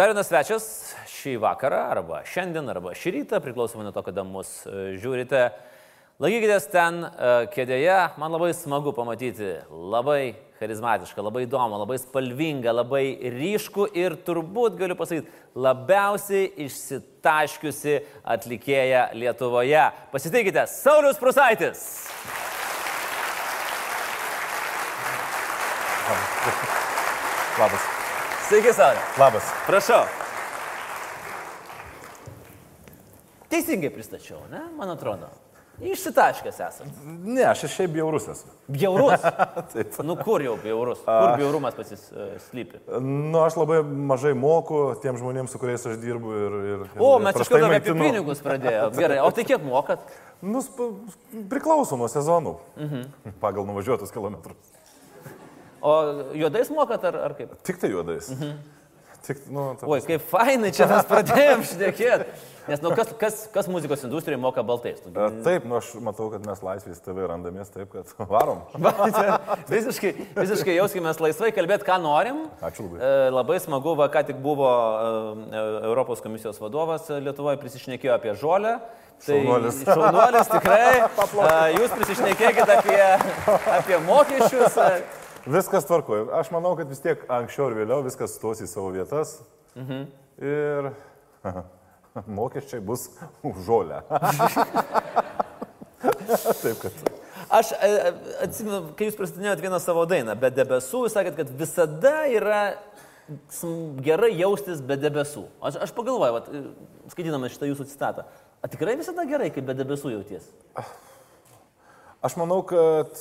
Dar vienas svečias šį vakarą, arba šiandien, arba šį rytą, priklausomai nuo to, kada mus e, žiūrite. Laikykitės ten e, kėdėje, man labai smagu pamatyti labai charizmatišką, labai įdomų, labai spalvingą, labai ryškų ir turbūt galiu pasakyti, labiausiai išsitaškiusi atlikėja Lietuvoje. Pasitikite, Saulis Prusaitis. Labas. Sveiki, Saulė. Labas. Prašau. Teisingai pristačiau, ne? Man atrodo. Išsitaškęs esat. Ne, aš šiaip bjaurus esu. Bjaurus. Taip. Nu kur jau bjaurus? Kur bjaurumas pasislypi? Nu, aš labai mažai moku tiem žmonėms, su kuriais aš dirbu ir... ir O, ir mes iš karto apie pinigus pradėjome. Gerai, o tai kiek mokat? Nu, priklauso nuo sezonų. Mhm. Pagal nuvažiuotus kilometrus. O juodais mokat ar, ar kaip? Tik tai juodais. Mhm. Tik, nu, ta, Oi, kaip fainai čia mes pradėjom šnekėti. Nes, nu, kas, kas, kas muzikos industrijai moka baltais? Nu, A, Taip, nu, aš matau, kad mes laisvės TV randamės taip, kad varom. Visiškai, visiškai jauskime laisvai kalbėti, ką norim. Ačiū labai. E, Labai smagu, va, ką tik buvo e, Europos komisijos vadovas Lietuvoje, prisišnekėjo apie žolę. Tai Šaunuolis. Šaunuolis tikrai. E, Jūs prisišnekėkite apie, apie mokesčius. Viskas tvarkoja. Aš manau, kad vis tiek anksčiau ir vėliau viskas stos į savo vietas. Mhm. Ir mokesčiai bus už žolę. taip, kad. Aš e, atsimenu, kai jūs pristatinėjote vieną savo dainą, be debesų, jūs sakėt, kad visada yra gerai jaustis be debesų. Aš, aš pagalvoju, vat, skaitydamas šitą jūsų citatą, ar tikrai visada gerai, kai be debesų jauties? Aš manau, kad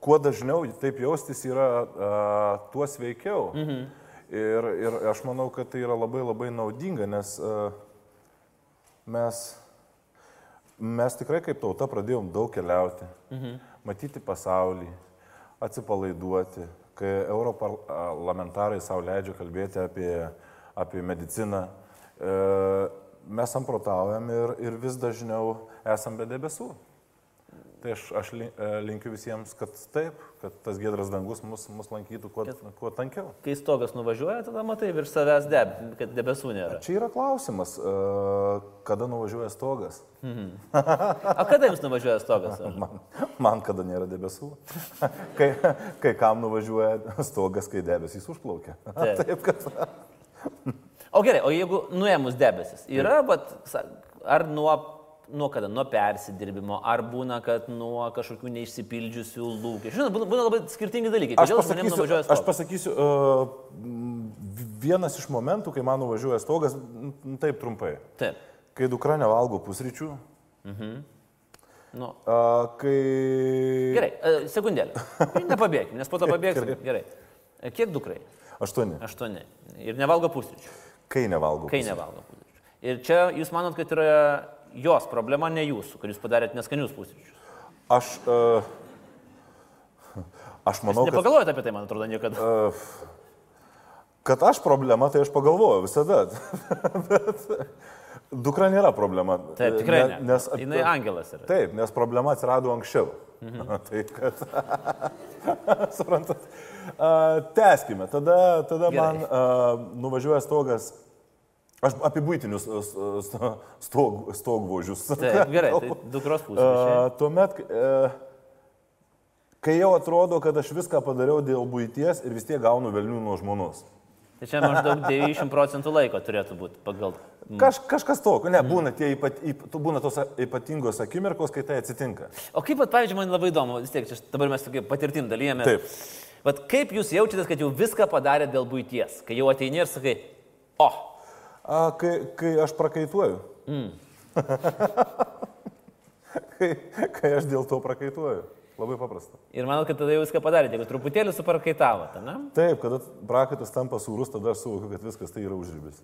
kuo dažniau taip jaustis yra, a, tuo sveikiau. Mhm. Ir, ir aš manau, kad tai yra labai labai naudinga, nes a, mes, mes tikrai kaip tauta pradėjom daug keliauti, mhm. matyti pasaulį, atsipalaiduoti. Kai europarlamentarai savo leidžia kalbėti apie, apie mediciną, e, mes samprotaujam ir, ir vis dažniau esam be debesų. Tai aš, aš e, linkiu visiems, kad taip, kad tas gedras dangus mus, mus lankytų kuo, kuo tankiau. Kai stogas nuvažiuoja, tada matai virš savęs deb, kad debesų nėra. Čia yra klausimas, e, kada nuvažiuoja stogas. O kada jums nuvažiuoja stogas? Man, man kada nėra debesų. Kai, kai kam nuvažiuoja stogas, kai debesys užplaukia. Taip. Taip, kad. O gerai, o jeigu nuėmus debesis, yra, bet ar nuo, nuo kada, nuo persidirbimo, ar būna, kad nuo kažkokių neišsipildžiusių lūkesčių. Žinot, būna, būna labai skirtingi dalykai. Aš Kodėl žmonėms pasakysiu, aš pasakysiu uh, vienas iš momentų, kai man nuvažiuoja stogas, taip trumpai. Taip. Kai dukra nevalgo pusryčių, Nu, uh, kai... gerai, e, sekundėlę. Nepabėgim, nes po to pabėgsim. Gerai. E, Kiek dukrai? Aštuoni. Aštuoni. Ir nevalgo pusryčių. Kai nevalgo. Kai pusryčių. nevalgo pusryčių. Ir čia jūs manot, kad yra jos problema, ne jūsų, kad jūs padarėt neskanius pusryčius. Aš, uh, aš manau, kad, Nepagalvojate apie tai, man atrodo, niekada. kad aš problema, tai aš pagalvoju visada. Bet dukra nėra problema. Taip, tikrai ne. Nes, Jinai angelas yra. Taip, nes problema atsirado anksčiau. Mhm. tai kad. Suprantat. Uh, teskime. Tada, tada Gerai. man uh, nuvažiuoja stogas. Aš apie būtinius st- stog, stogvožius. Taip, gerai, tai dukros pusryčiai. Uh, tuomet, uh, kai jau atrodo, kad aš viską padariau dėl būties ir vis tiek gaunu velnių nuo žmonos. Tai čia maždaug 90 procentų laiko turėtų būti pagal. Kaž, kažkas tokio, ne, būna, tie ypat, yp, būna tos ypatingos akimirkos, kai tai atsitinka. O kaip, vat, pavyzdžiui, man labai įdomu, vis tiek, čia dabar mes tokia patirtim dalyjame. Taip. Bet kaip jūs jaučiatės, kad jau viską padarėte dėl būties? Kai jau ateini ir sakai, o, A, kai, kai aš prakaituoju. Mm. kai, kai aš dėl to prakaituoju. Labai paprasta. ir manau, kad tada jau viską padarėte, jeigu truputėlį suparkaitavote, ne? Taip, kada prakaitas tampa sūrus, tada aš suvokiu, kad viskas tai yra užrybis.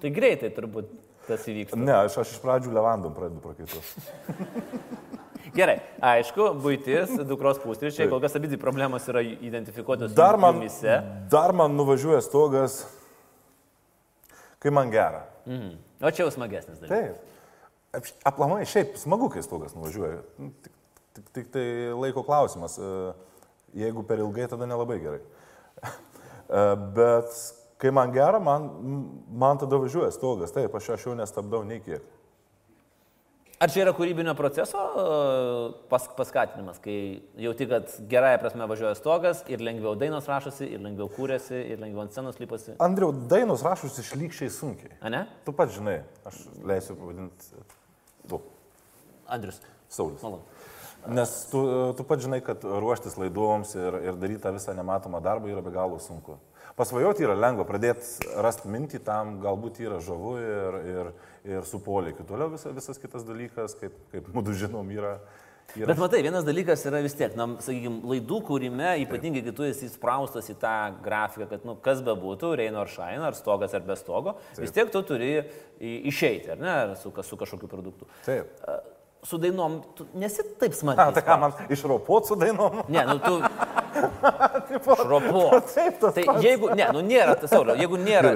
Tai greitai turbūt tas įvyks. Ne, aš, aš iš pradžių levandom pradedu prakaituoti. Gerai, aišku, būtis, dukros pusryčiai, kol kas abidvi problemos yra identifikuotos Dar man, jumise. dar man nuvažiuoja stogas, kai man gera. Mhm. O čia jau smagesnis dalykas. Taip. Aplamai, šiaip smagu, kai stogas nuvažiuoja. Nu, Tik, tik, tik tai laiko klausimas. E, Jeigu per ilgai, tada nelabai gerai. E, Bet kai man gera, man, man tada važiuoja stogas. Taip, aš aš jau nestabdau nei kiek. Ar čia yra kūrybinio proceso e, pas, paskatinimas, kai jauti, kad gerąją prasme važiuoja stogas ir lengviau dainos rašosi, ir lengviau kūrėsi, ir lengviau ant scenos lypasi? Andriau, dainos rašosi išlygšiai sunkiai. A ne? Tu pats žinai, aš leisiu pavadinti. Tu, Andrius. Saulis. Malonu. Nes tu, tu pats žinai, kad ruoštis laidoms ir, ir daryti tą visą nematomą darbą yra be galo sunku. Pasvajoti yra lengva, pradėti rasti mintį tam galbūt yra žavu ir, ir, ir su polėkiu. Toliau visa, visas kitas dalykas, kaip, kaip mūdu žinom, yra. yra Bet matai, vienas dalykas yra vis tiek, na, sakykime, laidų kūrime, ypatingai kai tu esi įspraustas į tą grafiką, kad, nu, kas be būtų, Reino ar Šaina, ar stogas ar be stogo, Taip. vis tiek tu turi išeiti, ar ne, ar su, su kažkokiu produktu. Taip. Su dainom, tu nesi taip A, smarkiai. tai ką man išraupot su dainom? Ne, nu tu šropo. Taip, tas Tai pats. jeigu, ne, nu nėra, tas sauliau, jeigu nėra,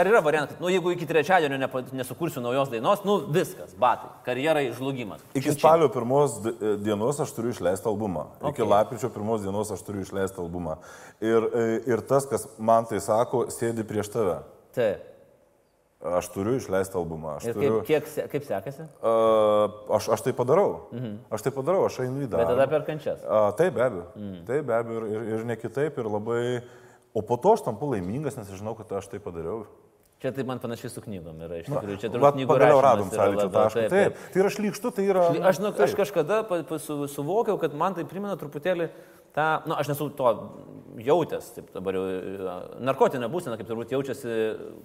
ar yra variantas, nu jeigu iki trečiadienio nepa, nesukursiu naujos dainos, nu viskas, batai, karjerai žlugimas. Iki spalio pirmos di- dienos aš turiu išleisti albumą. Okay. Iki lapkričio pirmos dienos aš turiu išleisti albumą. Ir, e, ir tas, kas man tai sako, sėdi prieš tave. Taip. Aš turiu išleisti albumą. Aš, Ir turiu, kaip, kiek, se- kaip sekasi? uh, aš, aš tai padarau. Mhm. Aš tai padarau, aš einu į Bet tada darbą. per kančias. A, taip, be abejo. Mm. Taip, be abejo. Ir, ir, ir ne kitaip. Ir labai... O po to aš tampu laimingas, nes žinau, kad aš tai padariau. Čia taip man panašiai su knygom yra, iš tikrųjų. Čia turbūt knygų rašymas radom sąlyčio labiau- tašką. Taip, taip. Tai yra šlykštu, tai yra... Aš, nu, aš taip. kažkada pa, pa, su, suvokiau, kad man tai primena truputėlį tą, na, nu, aš nesu to jautęs, taip dabar jau narkotinė būsena, kaip turbūt jaučiasi,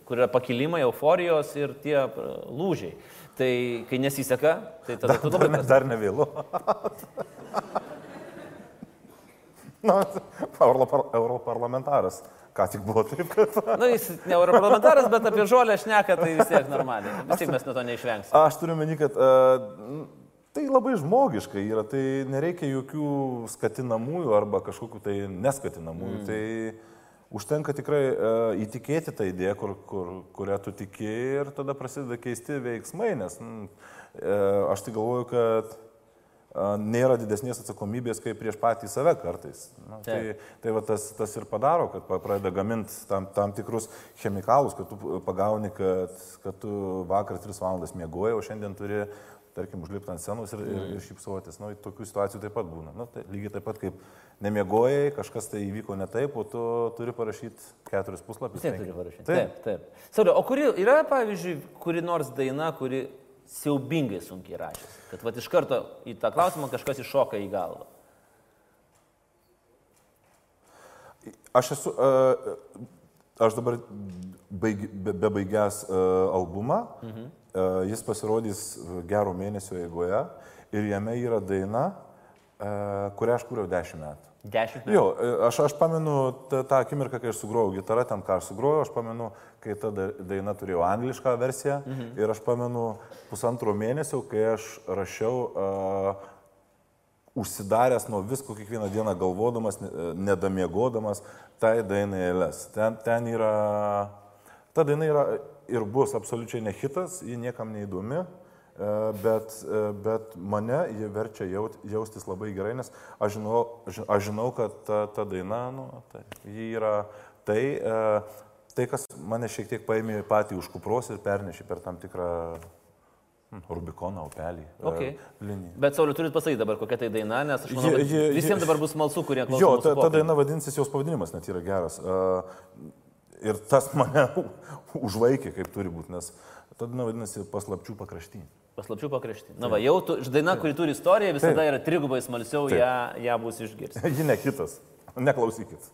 kur yra pakilimai, euforijos ir tie e, lūžiai. Tai kai nesiseka, tai tada tu Dar, labai... ne, dar nevėlu. Na, Europar- europarlamentaras. Ką tik buvo taip, kad... Na, nu, jis ne europarlamentaras, bet apie žolę šneka, tai vis tiek normaliai. Vis tiek mes nuo to neišvengsime. Aš turiu meni, kad uh, tai labai žmogiška yra, tai nereikia jokių skatinamųjų arba kažkokių tai neskatinamųjų. Mm. Tai užtenka tikrai uh, įtikėti tą idėją, kur, kur, kurią tu tiki ir tada prasideda keisti veiksmai, nes mm, uh, aš tai galvoju, kad a, nėra didesnės atsakomybės kaip prieš patį save kartais. Na, tai Taip. tai va, tas, tas ir padaro, kad pradeda gaminti tam, tam tikrus chemikalus, kad tu pagauni, kad, kad tu vakar 3 valandas mėgojai, o šiandien turi, tarkim, užlipti ant scenos ir, ir, ir šypsotis. Nu, tokių situacijų taip pat būna. Nu, tai lygiai taip pat kaip nemiegojai, kažkas tai įvyko ne taip, o tu turi parašyti keturis puslapius. Penkis. turi parašyti. Taip. Taip, taip. Sauliau, o kuri yra, pavyzdžiui, kuri nors daina, kuri siaubingai sunkiai rašys? Kad va iš karto į tą klausimą kažkas iššoka į galvą. Aš esu, uh, aš dabar baig, be, bebaigęs uh, albumą, mhm. Uh, jis pasirodys gero mėnesio eigoje ir jame yra daina, uh, kurią aš kūriau dešimt metų. Dešimt metų. Jo, e, aš, aš pamenu tą, tą akimirką, kai aš sugrojau gitarą, ten ką aš sugrojau, aš pamenu, kai ta da- daina turėjo anglišką versiją mhm. ir aš pamenu pusantro mėnesio, kai aš rašiau uh, užsidaręs nuo visko kiekvieną dieną galvodamas, ne- nedamiegodamas, tai dainai eilės. Ten, ten yra, ta daina yra ir bus absoliučiai ne hitas, ji niekam neįdomi, e, bet, e, bet mane ji verčia jaut, jaustis labai gerai, nes aš žinau, ži- aš žinau kad ta, ta daina, nu, tai, ji yra tai, e, tai, kas mane šiek tiek paėmė patį už kupros ir pernešė per tam tikrą hm, Rubikoną upelį. Okay. liniją. Bet Sauliu, turit pasakyti dabar, kokia tai daina, nes aš manau, ji- ji- visiems dabar bus smalsu, kurie klauso. Jo, ta, ta daina vadinsis, jos pavadinimas net yra geras. Uh, ir tas mane užvaikė, kaip turi būti, nes ta daina vadinasi paslapčių pakrašty. Paslapčių pakrašti. Na va, jau tu, daina, kuri turi istoriją, visada Taip. yra trigubai smalsiau Taip. ją, ją bus išgirsti. Ji ne kitas. Neklausykit.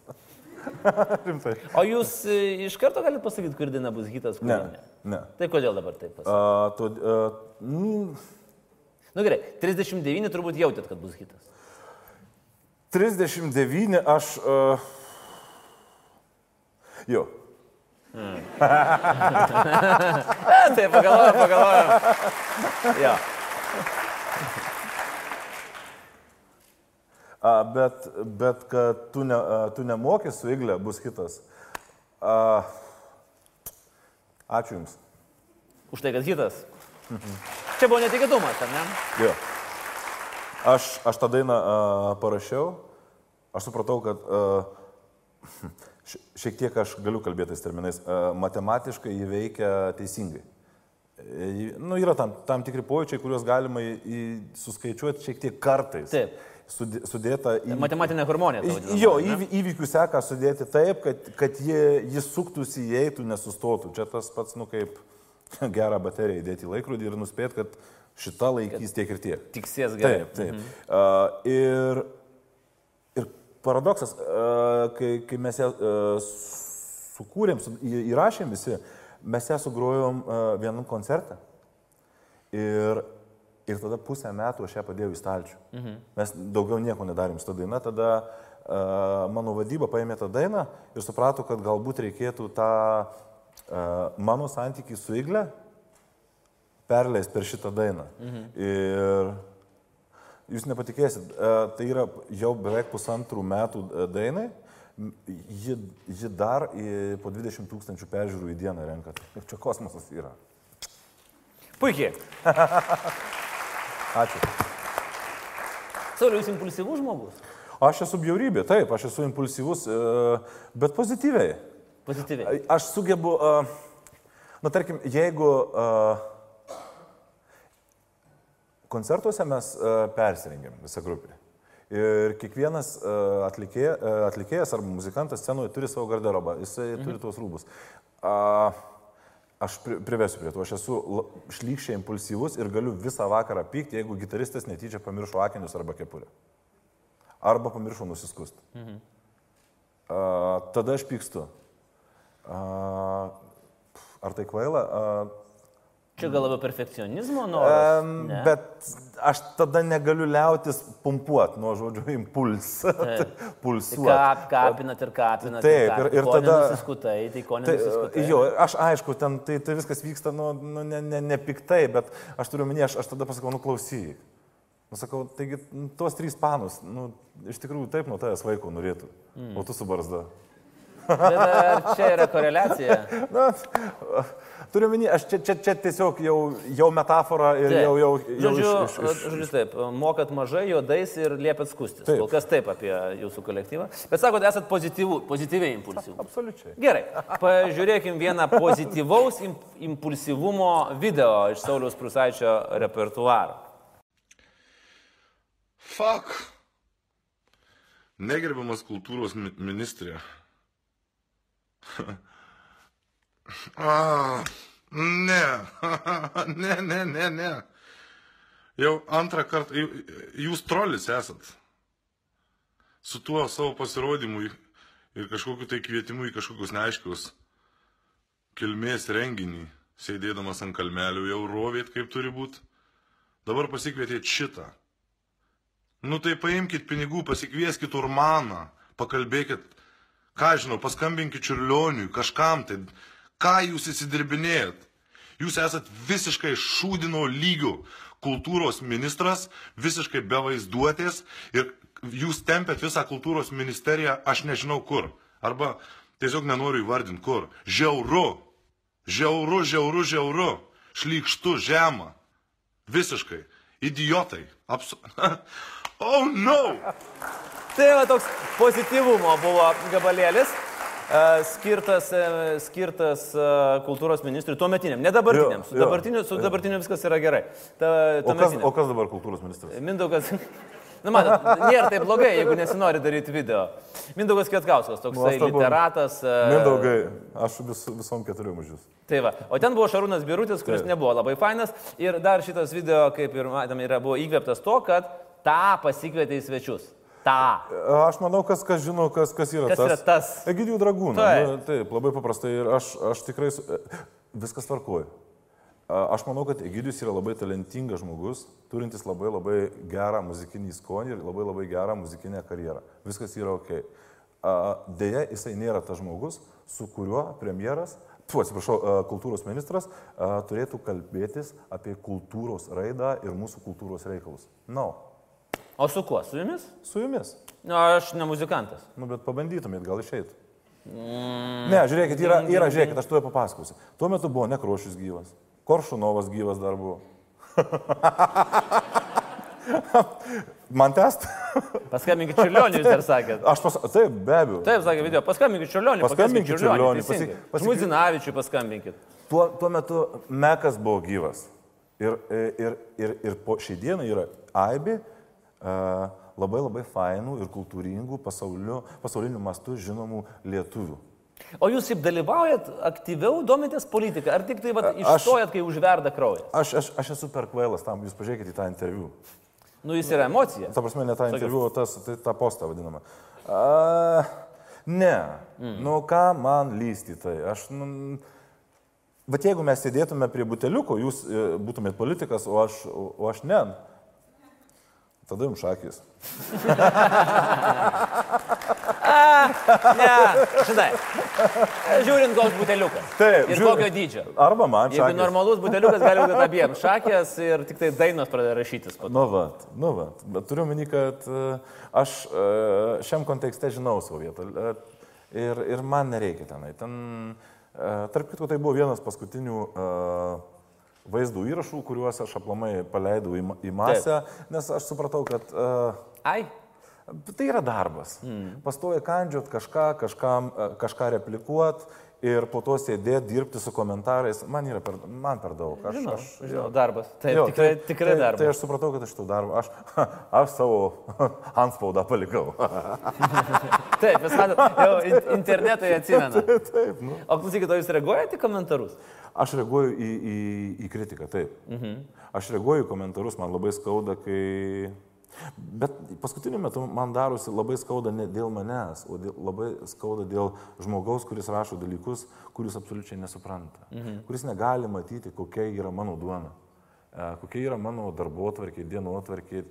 Rimtai. O jūs e, iš karto galite pasakyti, kur daina bus hitas, kur Ne. ne. ne. Tai kodėl dabar taip pasakyti? Uh, mm, nu, gerai, 39 turbūt jautėt, kad bus hitas. 39 aš... Uh, jo. E, tai pagalvojom, pagalvojom. Jo. A, bet, bet kad tu, ne, a, tu nemokė su Iglė bus kitas. A, ačiū Jums. Už tai, kad hitas. Čia buvo netikėtumas, ar ne? Jo. Aš, aš tą dainą uh, parašiau, aš supratau, kad ši- šiek tiek aš galiu kalbėti tais terminais, e, matematiškai jį veikia teisingai. E, ji- Nu, yra tam, tam tikri pojūčiai, kuriuos galima į, į, suskaičiuoti šiek tiek kartais. Taip. Sudė, sudėta į... Matematinė harmonija. vadinama, Jo, įvy, įvykių seka sudėti taip, kad, kad jie, jis suktųsi, įeitų, nesustotų. Čia tas pats, nu kaip gerą bateriją įdėti į laikrodį ir nuspėti, kad šita laikys tiek ir tiek. Tiksės gerai. Taip, taip. Mhm. Uh, ir paradoksas, uh, kai, kai mes ją uh, sukūrėm, įrašėm visi, mes ją sugrojom uh, vienam koncerte. Ir, ir tada pusę metų aš ją padėjau į stalčių. Mhm. Mes daugiau nieko nedarėm su ta daina. Tada uh, mano vadyba paėmė tą dainą ir suprato, kad galbūt reikėtų tą uh, mano santykį su Igle perleisti per šitą dainą. Mhm. Ir Jūs nepatikėsit, e, tai yra jau beveik pusantrų metų e, dainai. Ji, ji dar po 20 tūkstančių peržiūrų į dieną renka. Čia kosmosas yra. Puikiai. Ačiū. Saulius jūs impulsyvus žmogus. Aš esu bjaurybė, taip, aš esu impulsyvus, e, bet pozityviai. Pozityviai. Aš sugebu, na tarkim, jeigu e, koncertuose mes e, persirengėm visą grupę. Ir kiekvienas e, atlikėja, e, atlikėjas arba muzikantas scenoje turi savo garderobą, jisai mhm. turi tuos rūbus. Aš pri, privesiu prie to, aš esu šlykščiai impulsyvus ir galiu visą vakarą pykti, jeigu gitaristas netyčia pamiršo akinius arba kepurę. Arba pamiršo nusiskust. Mhm. Tada aš pykstu. Ar tai kvaila? Čia gal labiau perfekcionizmo noras. Em, Ne? Bet aš tada negaliu liautis pumpuoti nuo žodžio impuls. Pulsuoti. Kap, kapinat ir kapinat. Taip, kapinat. ir- ir tada- Nenusiskutai, tai ko Tai, nenusiskutai. jo, aš aišku, ten tai, tai viskas vyksta, nu, nu ne, ne, ne piktai, bet aš turiu minėti, aš, aš tada pasakau, nu klausyk. Nu, sakau, taigi nu, tuos trys panus, nu, iš tikrųjų taip nuo tavęs vaiko norėtų, mm. o tu su barzda. Bet ar čia yra koreliacija? Na, turiu minėti, aš čia, čia, čia tiesiog jau, jau metafora ir Taip. jau, jau, jau žodžiu, iš, iš, iš, žodžiu taip, mokat mažai juodais ir liepėt skustis. Taip. Kol kas taip apie jūsų kolektyvą. Bet sakot, esat pozityvų, pozityviai impulsyvų. Absoliučiai. Gerai, pažiūrėkim vieną pozityvaus im, impulsyvumo video iš Sauliaus Prusaičio repertuaro. Fuck. Negerbiamas kultūros mi- ministrė. ah, ne. ne, ne, ne, ne. Jau antrą kartą, jūs trolis esat. Su tuo savo pasirodymu ir kažkokiu tai kvietimu į kažkokius neaiškius kilmės renginį, sėdėdamas ant kalmelių, jau rovėt kaip turi būti. Dabar pasikvietėt šitą. Nu tai paimkite pinigų, pasikvieskit Urmaną, pakalbėkit, ką žinau, paskambinkit Čiurlioniui, kažkam tai, ką jūs įsidirbinėjat. Jūs esat visiškai šūdino lygių kultūros ministras, visiškai be vaizduotės ir jūs tempėt visą kultūros ministeriją, aš nežinau kur. Arba tiesiog nenoriu įvardinti kur. Žiauru. Žiauru, žiauru, žiauru. Šlykštu, žema. Visiškai. Idiotai. Absu... oh no! Tai va toks pozityvumo buvo gabalėlis. e, Skirtas, e, skirtas e, kultūros ministrui, tuo metiniam, ne dabartiniam. Jo, Su jo, dabartiniu, su jo. dabartiniu viskas yra gerai. Ta, O kas, tuometiniam. o kas dabar kultūros ministras? Mindaugas. Na, matot, nėra taip blogai, jeigu nesinori daryti video. Mindaugas Kietkauskas, toksai Nuostabu. literatas. Mindaugai, aš vis, visom keturiom jūs. Tai va. O ten buvo Šarūnas Birutis, kuris Taip. nebuvo labai fainas. Ir dar šitas video, kaip ir matėme, buvo įkvėptas to, kad tą pasikvietė į svečius. Ta. Aš manau, kas, kas žino, kas, kas yra Kas tas. yra tas? Egidijų dragūnas. Taip. Nu, taip, labai paprastai ir aš, aš tikrai su- e, viskas tvarkoju. Aš manau, kad Egidijus yra labai talentingas žmogus, turintis labai labai gerą muzikinį skonį ir labai labai gerą muzikinę karjerą. Viskas yra ok. Deja, jisai nėra tas žmogus, su kuriuo premjeras, tu atsiprašau, kultūros ministras turėtų kalbėtis apie kultūros raidą ir mūsų kultūros reikalus. Na, no. O su kuo? Su jumis? su jumis. Na, aš ne muzikantas. Nu, bet pabandytumėt, gal išeit. Mm. Ne, žiūrėkit, yra, yra, žiūrėkit, aš tuo papasakosiu. Tuo metu buvo nekrošius gyvas, Koršunovas gyvas dar buvo. Man test? Paskambinkit Čiurlioniui, jūs dar sakėt. Aš pas... Taip, be abejo. Taip, sakė video, paskambinkit Čiurlioniui. Paskambinkit Čiurlioniui, Čiurlioniui. pasi- pasi- Žmudzinavičiui paskambinkit. Tuo, tuo metu Mekas buvo gyvas. Ir, ir, ir, ir po šiai dienai yra aibė uh, labai labai fainų ir kultūringų pasaulio, pasauliniu mastu žinomų lietuvių. O jūs kaip dalyvaujat aktyviau, domitės politiką, ar tik tai vat, išstojat, kai užverda kraujas? Aš, aš, aš esu per kvailas tam, jūs pažiūrėkite į tą interviu. Nu, jis yra emocija. Ta prasme, ne tą interviu, o tas, tai, tą postą vadinamą. A, ne. Mm. Nu, ką man lysti tai? Aš, nu, bet jeigu mes sėdėtume prie buteliuko, jūs e, būtumėt politikas, o aš, o aš ne. Tada jums šakis. Ne, žinai. Žiūrint, koks buteliukas. Taip, Ir žiūrint. kokio dydžio. Arba man Jeigu šakis. normalus buteliukas gali būti abiem šakės ir tik tai dainos pradeda rašytis. po to. Nu, va, nu, va. Bet turiu meni, kad e, aš e, šiam kontekste žinau savo vietą. e, Ir, ir man nereikia tenai. Ten, tarp kitko, tai buvo vienas paskutinių e, vaizdų įrašų, kuriuos aš aplamai paleidau į, į masę, nes aš supratau, kad uh, Ai, Tai yra darbas. Mm. Pastoja kandžiot kažką, kažkam, e, kažką replikuot ir po to sėdėti, dirbti su komentarais. Man yra per, man per daug. Aš, žinau, aš, žinau, darbas. Taip, Jo, tikrai, tai- tikrai tai, darbas. Tai aš supratau, kad aš to darbą, aš, aš savo antspaudą palikau. Taip, jūs matote, jau in- internetai atsimena. taip, nu. O klausykit, o jūs reaguojate į komentarus? Aš reaguoju į, į, į kritiką, taip. Mhm. Aš reaguoju į komentarus, man labai skauda, kai... Bet paskutiniu metu man darosi labai skauda ne dėl manęs, o dėl, labai skauda dėl žmogaus, kuris rašo dalykus, kuris absoliučiai nesupranta. Mhm. Kuris negali matyti, kokia yra mano duona. e, Kokia yra mano darbo tvarkė, dienotvarkė,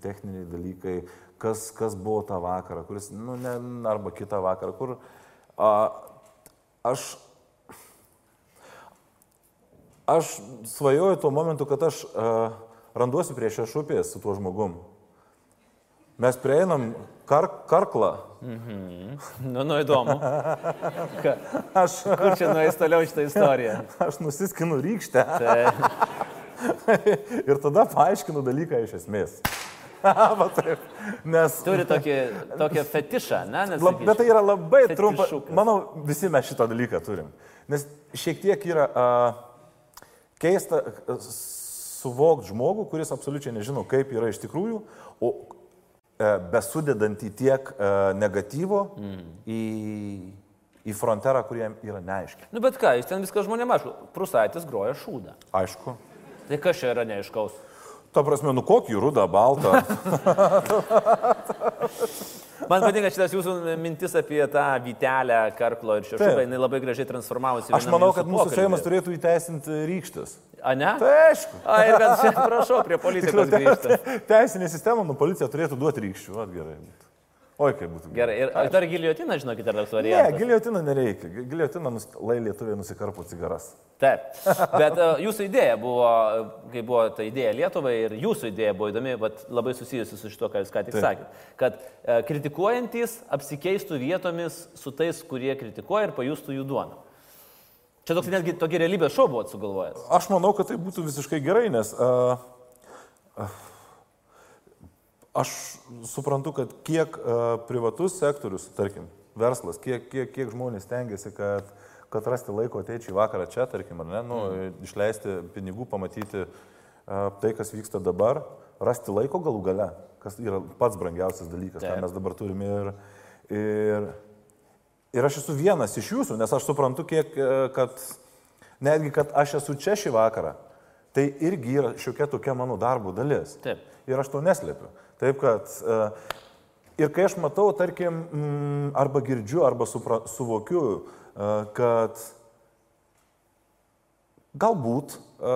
techniniai dalykai, kas, kas buvo tą vakarą, kuris, nu, ne, arba kitą vakarą, kur a, aš Aš svajoju tuo momentu, kad aš uh, randuosiu prie šios šupės su tuo žmogum. Mes prieinam kar, karklą. Nu, nu įdomu. Ką, Aš, kur čia nueis toliau šitą istoriją? aš nusiskinu rykštę Tai, ir tada paaiškinu dalyką iš esmės. Va taip. Nes, turi tokį, tokią fetišą, ne? Nes, lab, bet tai yra labai trumpa. Manau, visi mes šitą dalyką turim. Nes šiek tiek yra uh, keista suvokti žmogų, kuris absoliučiai nežino, kaip yra iš tikrųjų, o besudedant į tiek e, negatyvo mm. į, į fronterą, kuriem yra neaiški. Nu, bet ką, jis ten viską žmonėm aišku. Prusaitis groja šūdą. Aišku. Tai kas čia yra neaiškaus? Ta prasme, nu kokį rudą, baltą. Man patinka šitas jūsų mintis apie tą vytelę, karklo ir Taip. šešuką, jinai labai gražiai transformavosi. Aš manau, kad mūsų pokalbyje. Seimas turėtų įteisinti rykštis. A, ne? Tai aišku. A, ir kad čia, prašau, prie grįžta. Teisinė sistema, nu policija turėtų duoti rykščių. Vat gerai. būtų. Oi, kaip būtų. Gerai, ir ar dar giliotina, žinokit, yra toks Ne, variantas. giliotiną nereikia. Giliotiną, nus... lai lietuviai nusikarpo cigaras. Taip. Bet uh, jūsų idėja buvo, e, kai buvo ta idėja Lietuvai ir jūsų idėja buvo įdomi, bet labai susijusi su šito, ką jūs ką tik Taip. sakėte. Kad uh, kritikuojantis apsikeistų vietomis su tais, kurie kritikuoja ir pajustų jų duoną. Čia toks netgi tokį realybės šou buvo sugalvojęs. Aš manau, kad tai būtų visiškai gerai, nes uh, uh, aš suprantu, kad kiek uh, privatus sektorius, tarkim, verslas, kiek, kiek, kiek žmonės tengiasi, kad, kad rasti laiko ateiti į vakarą čia, tarkim, ar ne, nu, mm. išleisti pinigų, pamatyti uh, tai, kas vyksta dabar, rasti laiko galų gale, kas yra pats brangiausias dalykas, Taip. ką mes dabar turime. Ir, ir, ir aš esu vienas iš jūsų, nes aš suprantu, kiek, e, kad netgi, kad aš esu čia šį vakarą, tai irgi yra šiokia tokia mano darbo dalis. Taip. Ir aš to neslėpiu. Taip, kad e, ir kai aš matau, tarkim, arba girdžiu, arba supra, suvokiu, e, kad galbūt e,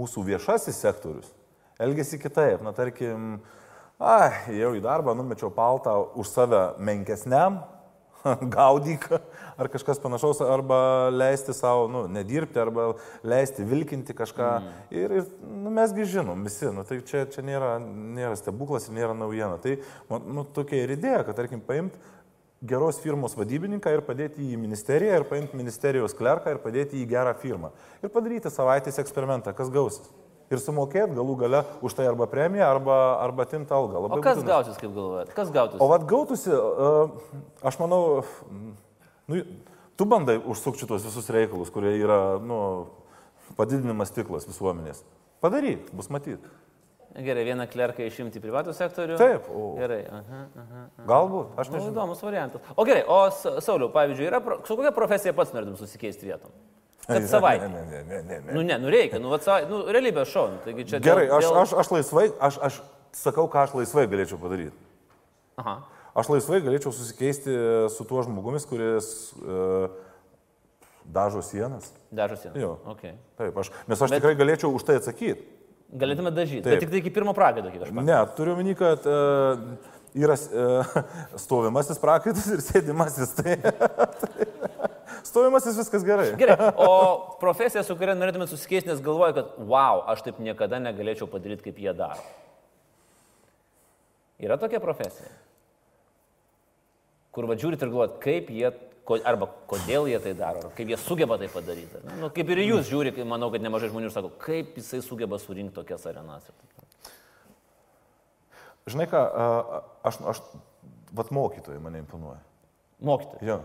mūsų viešasis sektorius elgesi kitaip. Na, tarkim, ai, jau į darbą numečiau paltą už save menkesniam, gaudyk ar kažkas panašaus, arba leisti savo, nu, nedirbti, arba leisti vilkinti kažką. Mm. Ir, ir nu, mesgi žinom visi, nu, tai čia, čia nėra, nėra stebuklas ir nėra naujiena. Tai man, nu, tokia ir idėja, kad, tarkim, paimti geros firmos vadybininką ir padėti į ministeriją, ir paimti ministerijos klerką ir padėti į gerą firmą. Ir padaryti savaitės eksperimentą, kas gausis. Ir sumokėti galų gale už tai arba premiją, arba, arba timti algą. O kas gausis, kaip galvojat? Kas gausis? O vad gautųsi, uh, aš manau, nu, tu bandai užsukti šitos visus reikalus, kurie yra, nu, padidinimas tiklas visuomenės. Padaryk, bus matyti. Gerai, vieną klerką išimti į privatų sektorių. Taip, o- Gerai, aha, aha. Galbūt, aš Nu, nežinau. įdomus variantas. O gerai, o Sa- Sauliau, pavyzdžiui, yra, su kokia profesija pats norėtum susikeisti vietom? Kad savaitę. Ne, ne, ne, ne, ne. Nu, ne, nu reikia, nu, vat, savai- nu realybė šau. nu, čia... Gerai, dėl- aš, dėl- aš, aš laisvai, aš, aš sakau, ką aš laisvai galėčiau padaryti. Aha. Aš laisvai galėčiau susikeisti su tuo žmogumis, kuris uh, dažo sienas. Dažus jau. Jo. Okay. Taip, aš, nes aš Bet- tikrai galėčiau už tai atsakyti. Galėtume dažyti. Taip. Bet tik tai iki pirmo pragaido, kiek aš manau. Ne, turiu minį, kad uh, yra uh, stovimasis prakaitas ir sėdimasis. Tai, stovimasis viskas gerai. Gerai, o profesija, su kuria norėtumėt susikeisti, nes galvoju, kad, wow, aš taip niekada negalėčiau padaryti, kaip jie daro. Yra tokia profesija, kur vadžiūrit ir galvojat, kaip jie, arba kodėl jie tai daro, ar kaip jie sugeba tai padaryti. Nu, kaip ir jūs žiūri, manau, kad nemažai žmonių sako, kaip jisai sugeba surinkti tokias arenas. Žinai ką, aš, aš, vat mokytojai mane imponuoja. Mokytojai, Jo,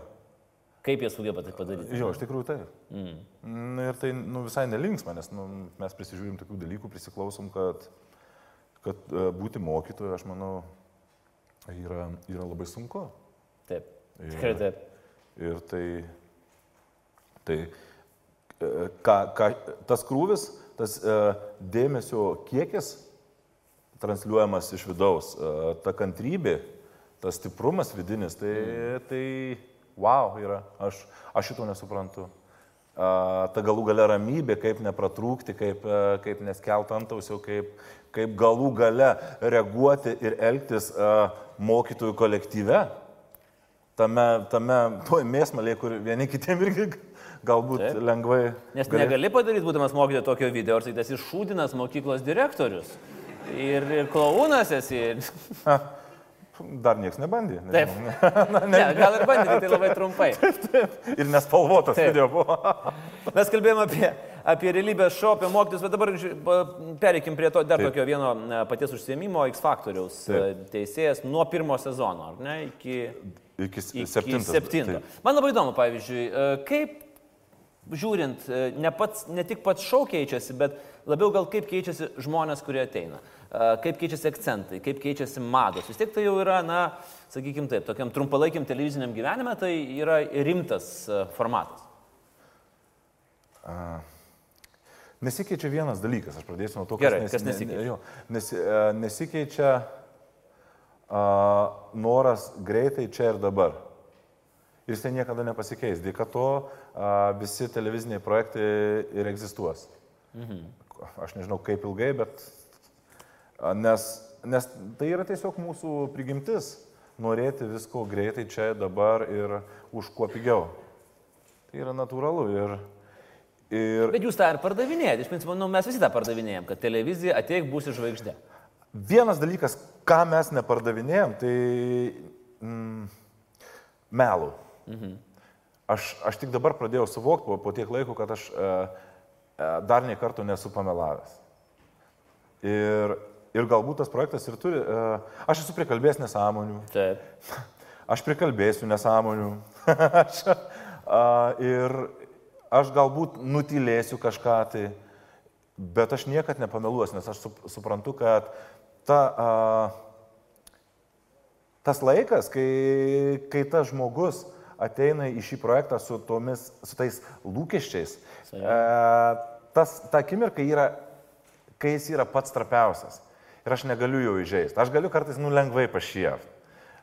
kaip jie sugeba tai padaryti. jo, iš tikrųjų taip. Mm. Mm, Ir tai nu, visai nelinksma, nes nu, mes prisižiūrim tokių dalykų, prisiklausom, kad, kad e, būti mokytoju, aš manau, yra, yra labai sunku. Taip, tikrai taip. Ir tai, tai e, ką, ką, tas krūvis, tas e, dėmesio kiekis transliuojamas iš vidaus, e, ta kantrybė, tas stiprumas vidinis, tai, tai wow yra, aš, aš šito nesuprantu. Ta galų gale ramybė, kaip nepratrūkti, kaip, kaip neskelt antausiau, kaip, kaip galų gale reaguoti ir elgtis mokytojų kolektyve tame, tame toj mėsmalėje, kur vieni kitiem irgi galbūt Taip. Lengvai. Nes galė- negali padaryti, būdamas mokytojo tokio video, ar tai esi šūdinas mokyklos direktorius. Ir, ir klaūnas esi. Dar niekas nebandė. Taip. nežinau. Ne, gal ir bandyti, tai labai trumpai. Ir nespalvotas Taip. video buvo. Mes kalbėjome apie, apie realybės šou, apie mokytus, bet dabar pereikim prie to dar Taip. tokio vieno e, paties užsiemimo X Factoriaus e, Taip. teisėjas nuo pirmo sezono, ar ne, iki, Iki, iki septinto. Taip. Man labai įdomu, pavyzdžiui, e, kaip žiūrint, ne, pats, ne tik pats šou keičiasi, bet labiau gal kaip keičiasi žmonės, kurie ateina, kaip keičiasi akcentai, kaip keičiasi mados. Vis tiek tai jau yra, na, sakykime taip, tokiam trumpalaikiam televiziniam gyvenime tai yra rimtas formatas. Nesikeičia vienas dalykas, aš pradėsiu nuo to, Gerai, nes, kas ne- nesikeičia? Ne, jo, nes, nesikeičia a, noras greitai čia ir dabar. Ir jis tai niekada nepasikeis. Dėka to a, visi televiziniai projektai ir egzistuos. Mhm. Aš nežinau kaip ilgai, bet nes, nes tai yra tiesiog mūsų prigimtis norėti visko greitai čia dabar ir už kuo pigiau. Tai yra natūralu ir, ir Bet jūs tą ir pardavinėjate. Iš principo, nu, mes visi tą pardavinėjom, kad televizija ateik būsi žvaigždė. Vienas dalykas, ką mes nepardavinėjom, tai mm, melų. Mhm. Aš, aš tik dabar pradėjau suvokti po, po tiek laiko, kad aš e, dar nie kartų nesu pamelavęs. Ir, ir galbūt tas projektas ir turi. E, aš esu prikalbėjęs nesąmonių, Taip. aš prikalbėsiu nesąmonių. aš, a, ir aš galbūt nutilėsiu kažką tai, bet aš niekad nepameluosiu, nes aš sup, suprantu, kad ta, a, tas laikas, kai, kai tas žmogus ateina į šį projektą su, tomis, su tais lūkesčiais, e, tas, ta akimirka yra, kai jis yra pats trapiausias. Ir aš negaliu jo įžeisti. Aš galiu kartais, nu, lengvai pašievti.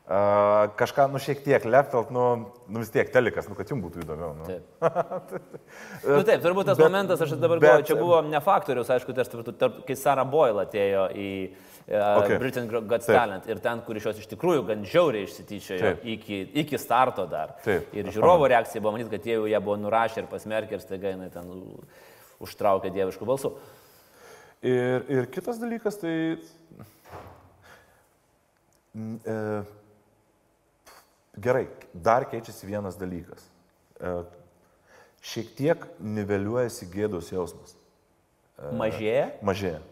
Uh, kažką, nu, šiek tiek leptelt, nu, nu, vis tiek telikas, nu, kad jums būtų įdomiau. Nu. Taip. Nu, taip, turbūt tas Bet- momentas, aš dabar bet- galvoju, čia buvo ne faktorius, aišku, tai aš turbūt, tarp, kai Sara Boyle atėjo į uh, Okay. Britain Got Taip. Talent ir ten, kur iš jos iš tikrųjų gan žiauriai išsityčiojo iki, iki starto dar. Taip, Ir žiūrovo reakcija buvo matyti, kad jie jau ją buvo nurašę ir pasmerkę ir staiga jinai ten užtraukė dieviškų balsų. Ir, ir kitas dalykas, tai... n- E, gerai, dar keičiasi vienas dalykas. E, šiek tiek niveliuojasi gėdos jausmas. Mažėja, Mažėja.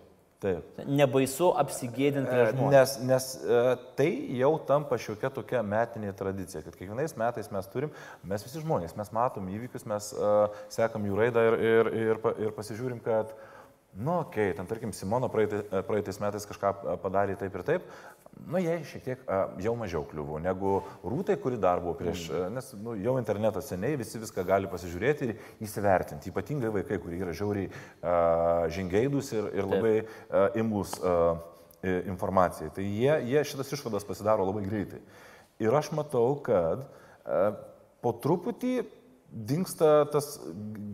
Taip. nebaisu apsigėdinti prieš žmonės. Nes, nes e, tai jau tampa šiokia tokia metinė tradicija, kad kiekvienais metais mes turim, mes visi žmonės, mes matom įvykius, mes uh, sekam jų raidą ir, ir, ir, ir pasižiūrim, kad, nu, okei, okay, ten tarkim Simono praeitai, praeitais metais kažką e, padarė taip ir taip, nu, jie šiek tiek uh, jau mažiau kliuvo negu rūtai, kuri dar buvo prieš, uh, nes nu, jau internetas seniai, visi viską gali pasižiūrėti ir įsivertinti, ypatingai vaikai, kurie yra žiauriai uh, žingeidus ir, ir labai uh, imlus i- informacijai. Tai jie, jie šitas išvadas pasidaro labai greitai. Ir aš matau, kad e, po truputį dinksta tas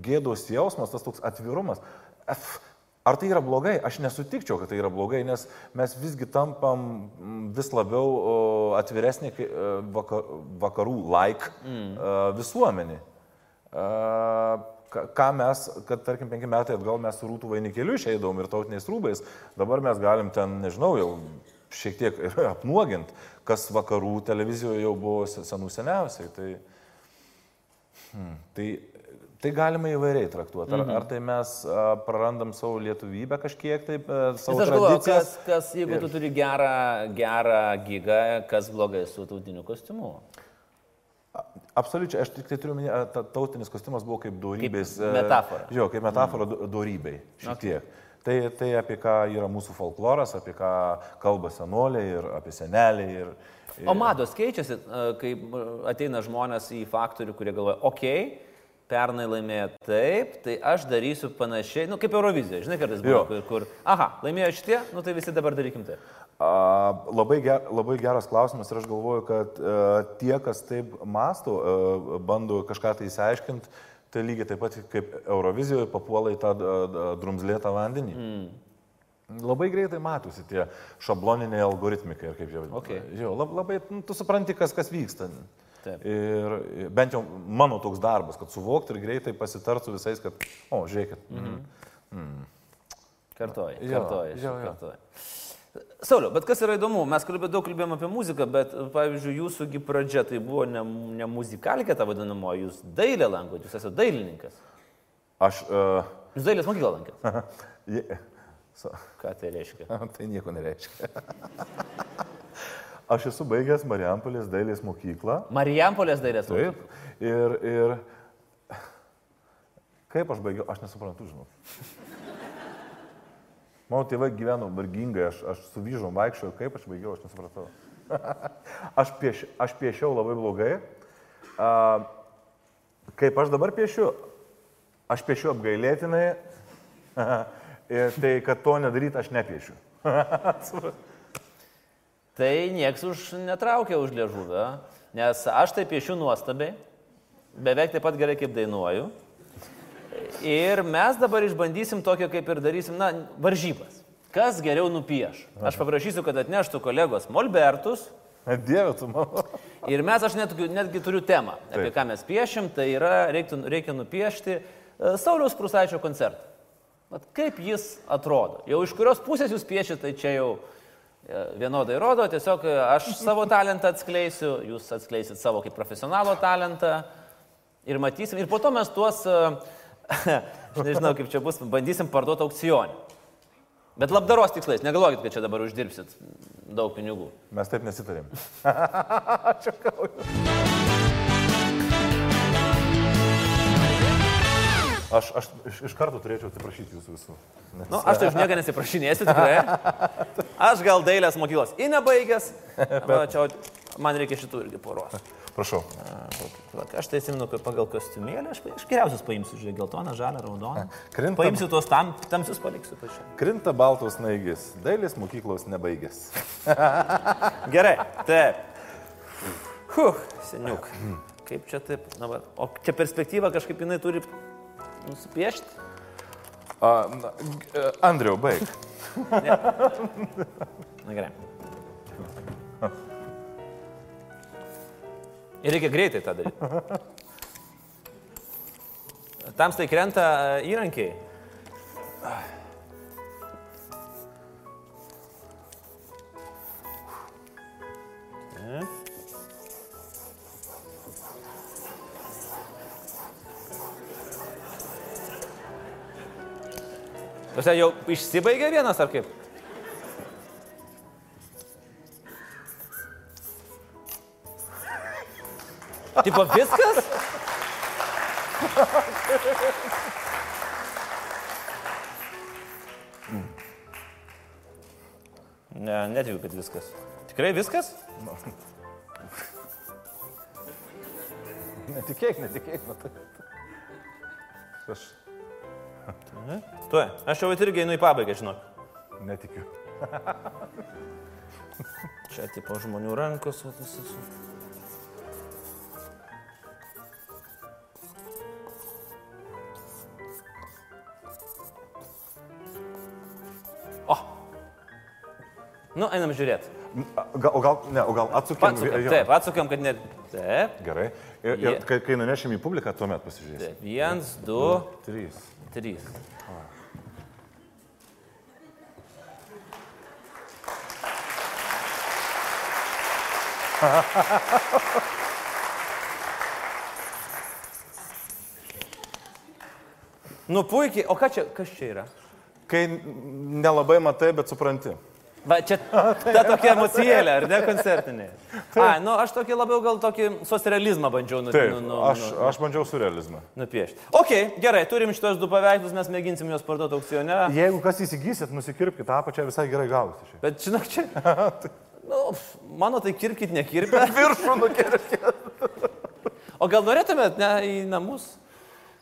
gėdos jausmas, tas toks atvirumas. Ef, Ar tai yra blogai? Aš nesutikčiau, kad tai yra blogai, nes mes visgi tampam mm, vis labiau atviresnė e, vaka- vakarų like mm. visuomenė. E, ką- mes, kad tarkim penki metai atgal mes su rūtų vainikėliu išeidom ir tautiniais rūbais, dabar mes galim ten, nežinau, jau šiek tiek apnuogint, kas vakarų televizijoje jau buvo se- senų seniausiai. Tai, hmm, tai, tai galima įvairiai traktuoti. Ar, ar tai mes a, prarandam savo lietuvybę kažkiek, taip, a, savo Nes aš galvoju, kas, kas, jeigu tu turi gerą, gerą gigą, kas blogai su tautiniu kostiumu. Absoliučiai, aš tik tai turiu minėti, ta tautinis kostiumas buvo kaip dorybės. Kaip metafora. Jo, kaip metafora mm. dorybei. Šiek Okay. tiek. Tai, tai apie ką yra mūsų folkloras, apie ką kalba senoliai ir apie seneliai. Ir, ir... O mados keičiasi, e, kai e, ateina žmonės į faktorių, kurie galvoja, okei, okay, pernai laimėjo taip, tai aš darysiu panašiai, nu kaip Eurovizija, žinai, kartais buvo, kur, kur, aha, laimėjo šitie, nu tai visi dabar darykim taip. A, labai, ger, labai geras klausimas ir aš galvoju, kad a, tie, kas taip masto, a, bando kažką tai įsiaiškinti, tai lygiai taip pat kaip Eurovizijoje papuola į tą a, a, drumzlėtą vandenį. Mm. Labai greitai matosi tie šabloniniai algoritmikai ir kaip jau. Okay. Lab, labai, nu, tu supranti, kas, kas vyksta. Taip. Ir bent jau mano toks darbas, kad suvokti ir greitai pasitart su visais, kad, o, žiūrėkit. Mm. Kartoji, Jo, kartoji, jo, jo. kartoji. Sauliau, bet kas yra įdomu, mes kalbėjome daug kalbėjome apie muziką, bet, pavyzdžiui, jūsųgi pradžia tai buvo ne, ne muzikalkė ta vadinamo, jūs dailę lankot, jūs esate dailininkas. Aš... Uh, Jūs dailės mokyklą lankėt. je, so, Ką tai reiškia? tai nieko nereiškia. Aš esu baigęs Marijampolės dailės mokyklą. Marijampolės dailės mokyklą. Taip. Ir, ir kaip aš baigiau, aš nesuprantu, žinau. Mano tėvai gyveno vargingai, aš, aš su vyžom vaikščiojau, kaip aš baigiau, aš nesupratau. aš, pieš, aš piešiau labai blogai. A, kaip aš dabar piešiu, aš piešiu apgailėtinai. Ir tai, kad to nedaryti, aš nepiešiu. Tai nieks už netraukia už liežuvę, nes aš tai piešiu nuostabiai, beveik taip pat gerai kaip dainuoju. Ir mes dabar išbandysim tokio, kaip ir darysim, na, varžybas. Kas geriau nupieš? Aš paprašysiu, kad atneštų kolegos Molbertus. Dieve, tu mano. Ir mes, aš net, netgi turiu temą, apie Taip. ką mes piešim, tai yra, reiktų, reikia nupiešti e, Sauliaus Prusaičio koncertą. Vat kaip jis atrodo? Jau iš kurios pusės jūs piešite, tai čia jau vienodai rodo, tiesiog e, aš savo talentą atskleisiu, jūs atskleisit savo kaip profesionalo talentą ir matysim. Ir po to mes tuos, e, aš nežinau kaip čia bus, bandysim parduoti aukcionį. Bet labdaros tikslais, negalvokit, kad čia dabar uždirbsit daug pinigų. Mes taip nesitarėm. Aš, aš iš, iš karto turėčiau atsiprašyti jūsų visų. Nes, Nu, aš tai už nieką nesiprašinėsiu tikrai. Aš gal dailės mokyklos į nebaigęs. Va, Čia man reikia šitų irgi poros. prašau. Aš tai atsimenu, kad pagal kostiumėlį aš, aš geriausius paimsiu, žiūrėk, geltoną, žalią, raudoną. Krinta- Paimsiu tuos tam, tamsius paliksiu pačiu. Krinta baltos naigis, dailės mokyklos nebaigęs. Gerai, taip. Huh, seniuk. Kaip čia taip? Na, va, o čia perspektyva kažkaip jinai turi nusipiešti. A, na, e, Andriau, baig. Na gerai. Ir reikia greitai tą daryti. Tamstai krenta e, įrankiai. Tuose jau išsibaigė vienas ar kaip? Tipo viskas? Ne, netikiu, kad viskas. Tikrai viskas? Netikėk, netikėk. Nu, tai... Aš Tuo, aš jau irgi einu į pabaigą, žinok. netikiu. Čia tipo žmonių rankos. va, tas- tas- O. Nu, einam žiūrėti. Gal, o gal, ne, o gal atsukim. Atsukam, jo. taip, atsukam, kad ne. Taip. Gerai. Ir, ir Jie- kai, kai nunešim į publiką, tuomet pasižiūrėsim. taip. Vienas, du, Trys. Trys. Nu puikiai, o ką čia, kas čia yra? Kai nelabai matai, bet supranti. Va, čia ta tokia emocijėlė, ar ne koncertinė? A, nu aš tokį labiau gal tokį socrealizmą bandžiau nu, Taip, nu, nu, aš, nu, aš bandžiau surrealizmą. nupiešti. Ok, gerai, turim šitos du paveikslus, mes mėginsim juos parduoti aukcione. Jeigu kas įsigysit, nusikirpkite apačią, visai gerai gausi. Bet žinok, čia... Nu, mano tai kirkit, nekirpit. Viršų nukirpkite. O gal norėtumėt, ne, į namus?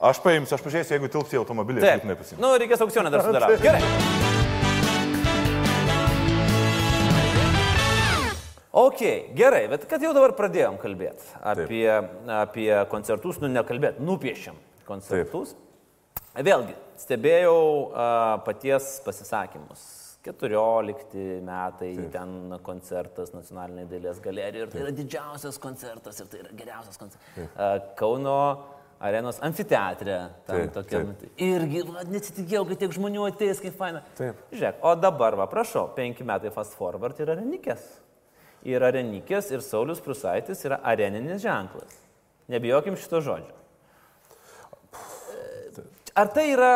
Aš paimsiu, aš pažiūrėsiu, jeigu tilps į automobilį, Taip. būtinai pasiimsiu. Nu, reikės aukcioną dar sudaryti. Gerai. Ok, gerai, bet kad jau dabar pradėjom kalbėti apie, apie koncertus, nu nekalbėti, nupiešėm koncertus. Vėlgi, stebėjau a, paties pasisakymus. 14 metai Taip. ten koncertas nacionalinėje dailės galerijoje ir tai yra didžiausias koncertas ir tai yra geriausias koncertas. A, Kauno arenos amfiteatre. Tam Taip, tokiam. Irgi, va, nesitikėjau, kad tiek žmonių ateis, kaip faina. Taip. Žiūrėk, o dabar, va, prašau, penki metai fast forward yra renikės. Yra renikės ir Saulis Prusaitis yra areninis ženklas. Nebijokim šito žodžio. Ar tai yra,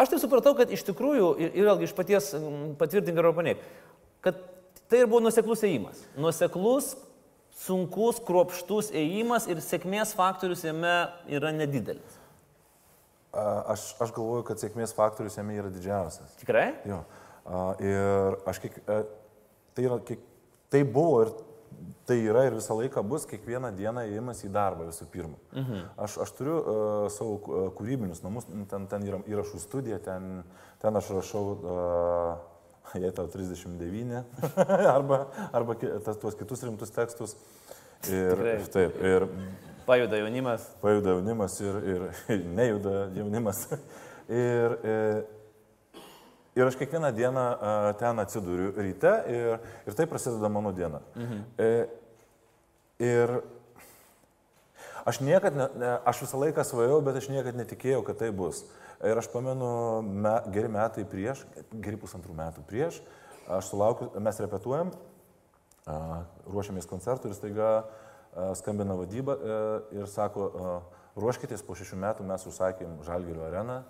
aš tai supratau, kad iš tikrųjų, ir, vėlgi iš paties patvirtink arba paneik, kad tai ir buvo nuseklus ėjimas. Nuseklus, sunkus, kruopštus ėjimas ir sėkmės faktorius jame yra nedidelis. Aš, aš galvoju, kad sėkmės faktorius jame yra didžiausias. Tikrai? Jo. Ir aš kiek, a, tai, yra, kiek, tai buvo ir tai yra ir visą laiką bus kiekvieną dieną įėjimas į darbą visų pirma. Mhm. Aš, aš turiu uh, savo uh, kūrybinius namus, ten, ten yra įrašų studija, ten, ten aš rašau, uh, jei tau 39, arba, arba tas, tuos kitus rimtus tekstus. Ir, Tikrai. taip, ir Pajuda jaunimas. pajuda jaunimas ir, ir, ir nejuda jaunimas. Ir, e, ir aš kiekvieną dieną a, ten atsiduriu ryte ir, ir tai prasideda mano diena. Mhm. E, ir aš niekad, ne, ne, aš visą laiką svajojau, bet aš niekad netikėjau, kad tai bus. Ir aš pamenu, me, geri metai prieš, geri pusantrų metų prieš, aš sulaukiu, mes repetuojam, a, ruošiamės koncertui ir staiga a, skambina vadyba e, ir sako, a, ruoškitės, po šešių metų mes užsakėm Žalgirio areną.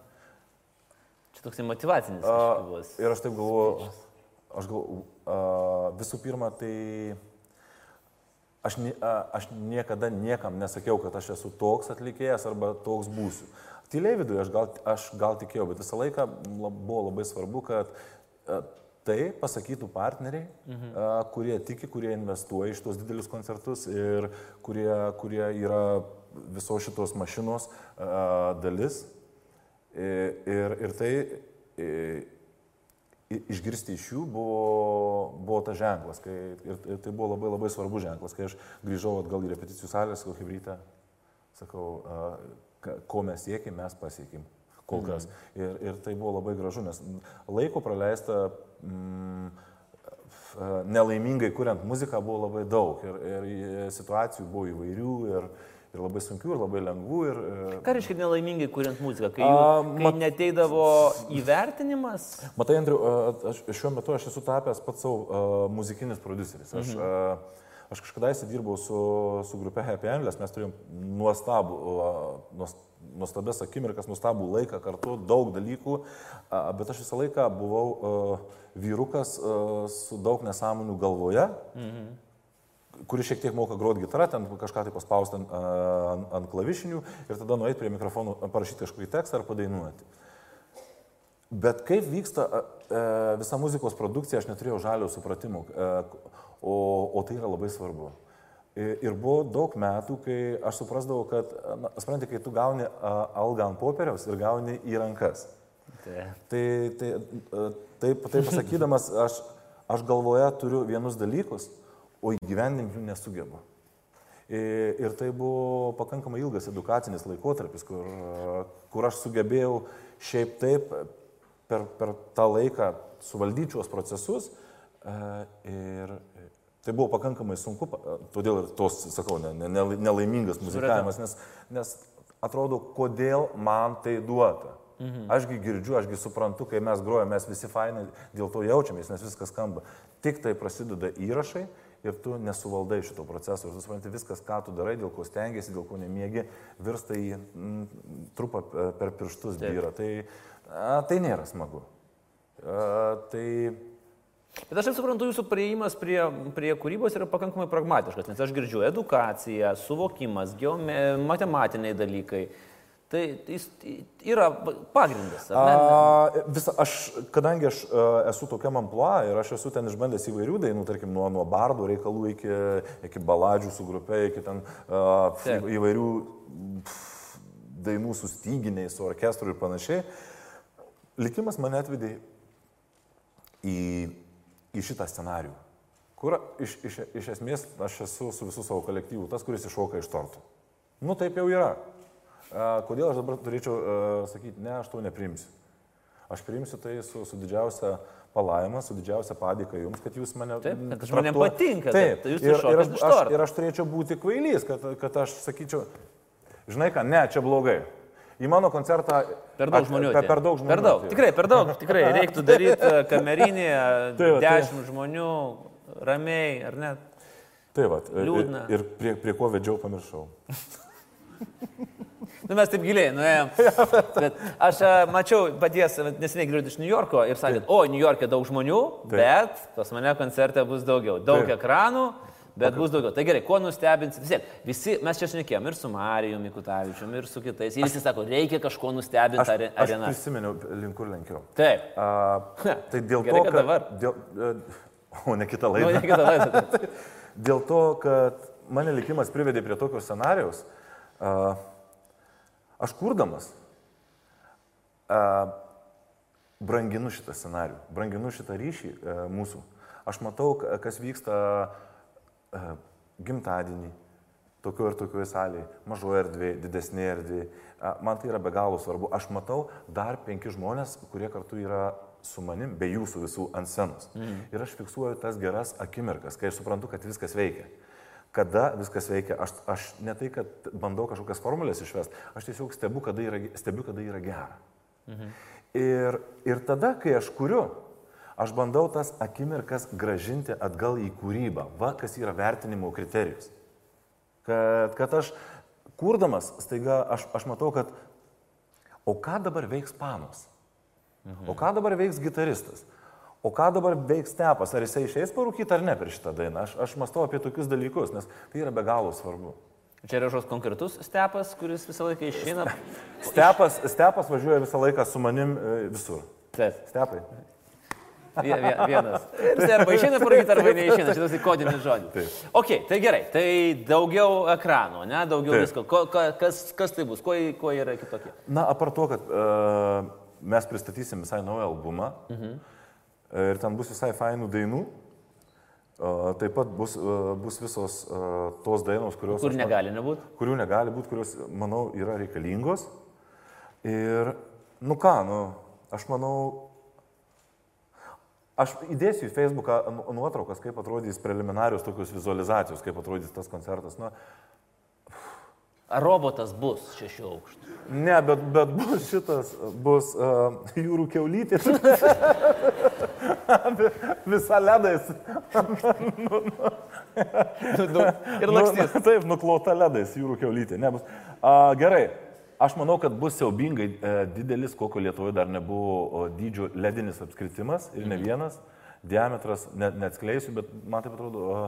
Čia toks motivacinis. Bus. ir aš taip galvoju, aš galvoju, visų pirma, tai aš, a, aš niekada niekam nesakiau, kad aš esu toks atlikėjas arba toks būsiu. Tyliai viduje aš gal, aš gal tikėjau, bet visą laiką buvo labai svarbu, kad a, tai pasakytų partneriai, mhm. a, kurie tiki, kurie investuoja iš tos didelius koncertus ir kurie, kurie yra visos šitos mašinos a, dalis. I- Ir, ir tai i- išgirsti iš jų buvo, buvo tas ženklas. Kai, ir, ir tai buvo labai labai svarbus ženklas. Kai aš grįžau atgal į repeticijų salę, sakau, Hebrytę, sakau, ko mes siekim, mes pasiekim. Kol kas. Mhm. Ir, ir tai buvo labai gražu, nes laiko praleista mm, nelaimingai kuriant muziką buvo labai daug. Ir, ir situacijų buvo įvairių. Ir, ir labai sunkių, ir labai lengvų. Ir, e, Ką reiškia nelaimingai kuriant muziką? Kai, A, jų, kai mat- neteidavo įvertinimas? Matai, Andriu, a, aš, šiuo metu aš esu tapęs pats savo a, muzikinis produceris. Aš, a, Aš kažkada įsidirbau su, su grupe Happy Endless, mes turėjom nuostabų, nuos, nuostabias akimirkas, nuostabų laiką kartu, daug dalykų, bet aš visą laiką buvau vyrukas su daug nesąmonių galvoje. Mhm kuris šiek tiek moka groti gitarą, ten kažką tai paspausti ant, ant, ant klavišinių ir tada nueiti prie mikrofonų, parašyti kažkokį tekstą ar padainuoti. Bet kaip vyksta e, visa muzikos produkcija, aš neturėjau žalio supratimo, e, o, o tai yra labai svarbu. Ir buvo daug metų, kai aš suprasdavau, kad, na, suprantate, kai tu gauni algą ant popieriaus ir gauni į rankas. Tai, tai, tai, taip, taip pasakydamas, aš, aš galvoje turiu vienus dalykus, o įgyvendinti jų nesugebu. Ir tai buvo pakankamai ilgas edukacinis laikotarpis, kur, kur aš sugebėjau šiaip taip per, per tą laiką suvaldyti šios procesus. Ir tai buvo pakankamai sunku, todėl ir tos, sakau, ne, ne, nelaimingas muzikavimas, nes, nes atrodo, kodėl man tai duota. Mhm. Ašgi girdžiu, ašgi suprantu, kai mes grojame, mes visi fainai dėl to jaučiamės, nes viskas skamba. Tik tai prasideda įrašai ir tu nesuvaldai šito proceso ir tu supranti viskas, ką tu darai, dėl ko stengiasi, dėl ko nemiegi, virsta į mm, trupą per pirštus byra. Tai, a, tai nėra smagu. A, tai Bet aš suprantu, jūsų prieimas prie, prie kūrybos yra pakankamai pragmatiškas, nes aš girdžiu edukaciją, suvokimas, geome, matematiniai dalykai. Tai jis yra pagrindas. A, visa, aš, kadangi aš a, esu tokiam amploa ir aš esu ten išbandęs įvairių dainų, tarkim, nuo, nuo bardų reikalų iki, iki baladžių su grupė, iki ten a, Taip. įvairių pf, dainų su styginiais, su orkestru ir panašiai, likimas mane atvedė į, į šitą scenarių, kur iš, iš, iš esmės aš esu su visų savo kolektyvu tas, kuris iššoka iš torto. Nu taip jau yra. Kodėl aš dabar turėčiau sakyti, ne, aš to neprimsiu. Aš priimsiu tai su, su didžiausia palaima, su didžiausia padėka jums, kad jūs mane... Taip, kad žmonėms patinka. Taip, tai ir, ir, aš, aš, ir aš turėčiau būti kvailys, kad, kad aš sakyčiau, žinai ką, ne, čia blogai. Į mano koncertą. Per daug žmonių. Per, per daug žmonių. Per daug. Tikrai, per daug. Tikrai. Reiktų daryti kamerinį, tai va, dešimt tai. žmonių, ramiai, ar ne? Tai va. Liūdna. Ir, ir prie, prie ko vedžiau pamiršau. Nu, mes taip giliai nuėjom. Bet aš mačiau paties, neseniai grįžau iš New Yorko ir sakėt, o, New York'e daug žmonių, taip. bet pas mane koncerte bus daugiau. Daug taip. ekranų, bet okay. bus daugiau. Tai gerai, kuo nustebinsi? Vis tiek, visi, mes čia šnekėjom ir su Mariju Mikutavičiu, ir su kitais. Ir visi sako, reikia kažko nustebinti areną. Aš, aš prisiminiau, link kur lenkiau. Taip. A, tai dėl gerai, to, kad... Dabar. Dėl, e, o ne kita laida. O ne kita laida. dėl to, kad mane likimas privedė prie tokio scenarijaus. Uh, Aš kurdamas a, branginu šitą scenarių, branginu šitą ryšį a, mūsų. Aš matau, kas vyksta a, gimtadienį, tokio ir tokioje salėje, mažoje erdvėje, didesnėje erdvėje. Man tai yra be galo svarbu. Aš matau dar penki žmonės, kurie kartu yra su manim, be jūsų visų ant scenos. Mm. Ir aš fiksuoju tas geras akimirkas, kai aš suprantu, kad viskas veikia kada viskas veikia. Aš, aš ne tai, kad bandau kažkokias formulės išvest, aš tiesiog stebiu, kada yra, stebiu, kada yra gera. Mhm. Ir, ir tada, kai aš kuriu, aš bandau tas akimirkas gražinti atgal į kūrybą. Va, kas yra vertinimo kriterijus. Kad, kad aš, kurdamas, staiga aš, aš matau, kad o ką dabar veiks panos? Mhm. O ką dabar veiks gitaristas? O ką dabar veiks stepas, ar jisai išeis parūkyti ar ne per šitą dainą? Aš, aš mastau apie tokius dalykus, nes tai yra be galo svarbu. Čia yra kažkoks konkretus stepas, kuris visą laiką išeina. Stepas, stepas važiuoja visą laiką su manim e, visur. Taip. Stepai. Vienas. Jis arba išeina parūkyti, arba neišeina. Šitas įkodinis žodis. Taip. Ok, tai gerai. Tai daugiau ekranų, ne? Daugiau Taip. visko. Ko, ka, kas, kas tai bus? Kuo, kuo yra kitokie? Na, apart to, kad uh, mes pristatysim visai naują albumą. Mhm. Uh, ir ten bus visai fainų dainų. Taip pat bus, bus visos tos dainos, kurios... Kur negali nebūti? Kurių negali būti, kurios, manau, yra reikalingos. Ir, nu ką, nu, aš manau, aš įdėsiu į Facebooką nuotraukas, kaip atrodys preliminarius tokius vizualizacijos, kaip atrodys tas koncertas. Nu, Ar robotas bus šešių aukštų? Ne, bet, bet bus šitas, bus uh, jūrų keulytė. Visa ledais. Ir lakstys. Nu, taip, nuklauta ledais jūrų keulytė. Nebus. Uh, gerai. Aš manau, kad bus siaubingai e, didelis, kokio Lietuvoje dar nebuvo dydžio ledinis apskritimas ir ne vienas. Diametras, ne, neatskleisiu, bet man taip atrodo, o,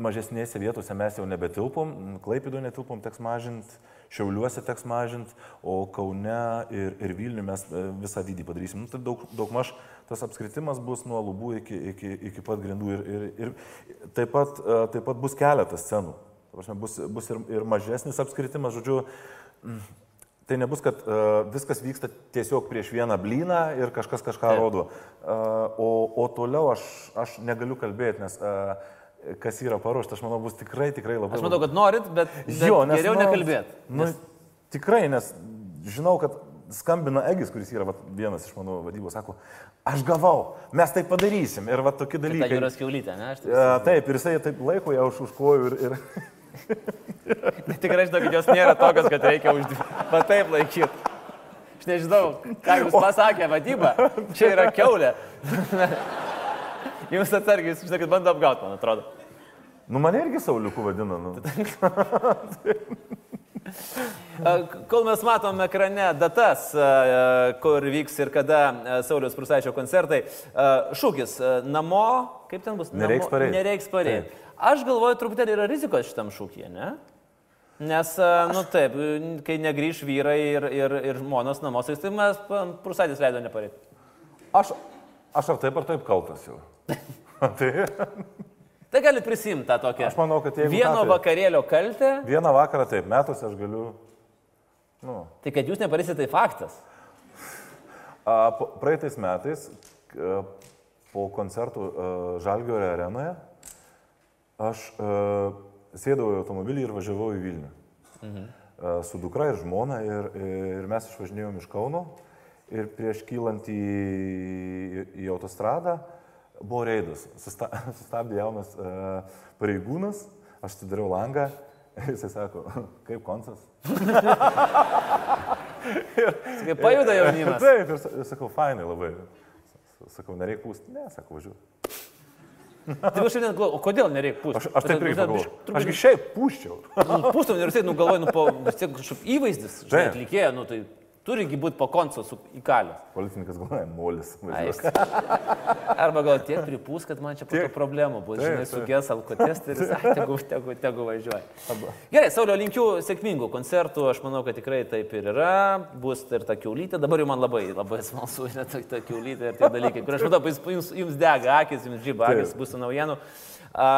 mažesnėse vietose mes jau nebetilpom, Klaipėdo netilpom, teks mažinti, Šiauliuose teks mažinti, o Kaune ir, ir Vilniuje mes e, visą dydį padarysim. Nu, tai daug, daug maž tas apskritimas bus nuo lubų iki, iki, iki pat grindų ir, ir, ir taip, pat, e, taip pat bus keletas scenų. Prasme, bus, bus ir, ir mažesnis apskritimas, žodžiu, mm, tai nebus, kad uh, viskas vyksta tiesiog prieš vieną blyną ir kažkas kažką Taip. rodo. Uh, o, o toliau aš, aš negaliu kalbėti, nes uh, kas yra paruošta, aš manau, bus tikrai, tikrai labai... Aš matau, kad norit, bet, bet Jo, nes, geriau nu, nekalbėti. Nu, tikrai, nes žinau, kad skambina Egis, kuris yra vat, vienas iš mano vadybos, sako, aš gavau, mes tai padarysim ir va tokie dalykai. jūros keulytė, ne? Aš taip E, taip, ir jisai taip laiko ją už, už kojų ir, ir Tikrai žinau, kad jos nėra tokios, kad reikia už... Va taip laikyti. Aš nežinau, ką jums pasakė vadyba. Čia yra keulė. Jums atsargiai, jūs žinokit, bando apgauti, man atrodo. Nu mane irgi Sauliuku vadina. Nu. Kol mes matom ekrane datas, kur vyks ir kada Saulius Prusaičio koncertai, šūkis namo, kaip ten bus? Nereiks Namo- pareit. Nereiks pareit. Aš galvoju, truputėlį yra rizikos šitam šūkyje, ne? Nes, nu taip, kai negryž vyrai ir, ir, ir žmonos namuose, tai mes Prusaitis leido nepareit. Aš, aš ar taip ar taip kaltas jau. tai, Tai gali prisimti tą tokią. Aš manau, kad jeigu Vieno tai- vakarėlio kaltę, vieną vakarą taip metuose aš galiu. Nu, tai kad jūs neparisite, tai faktas. A, Praeitais metais k- po koncertų a, Žalgiorio arenoje aš a, sėdau į automobilį ir važiavau į Vilnių. Mhm. Su dukra ir žmona ir, ir mes išvažinėjom iš Kauno ir prieš kylant į, į autostradą buvo reidas. Susta, sustabdė jaunas a, pareigūnas, aš atidariau langą ir jisai sako, kaip koncas. Kaip pajuda jaunimas. Taip, ir ir sakau, fainai labai. Sakau, nereikia pūsti. Ne, sakau, važiuoju. Tai aš šiandien galvoju, o kodėl nereikia pūsti? Aš, aš taip irgi pagalvoju. Ašgi šiaip pūščiau. Pūstum ir tiek, nu galvoju, nu, po, vis tiek kažkaip įvaizdis, žinai, Taip. atlikėja, nu tai turigi būti po konco su įkalęs. Policininkas galvoja, molis. Arba gal tiek pripūs, kad man čia po to problemų bus, žinai, sugės alkotesteris, tegu, tegu, tegu važiuoja. Gerai, Saulio, linkiu sėkmingų koncertų, aš manau, kad tikrai taip ir yra, bus ir ta kiaulytė, dabar jau man labai, labai smalsu yra ta, ta kiaulytė ir tie dalykai, kur aš matau, jums, jums dega akis, jums žyba akis, bus naujienų. A,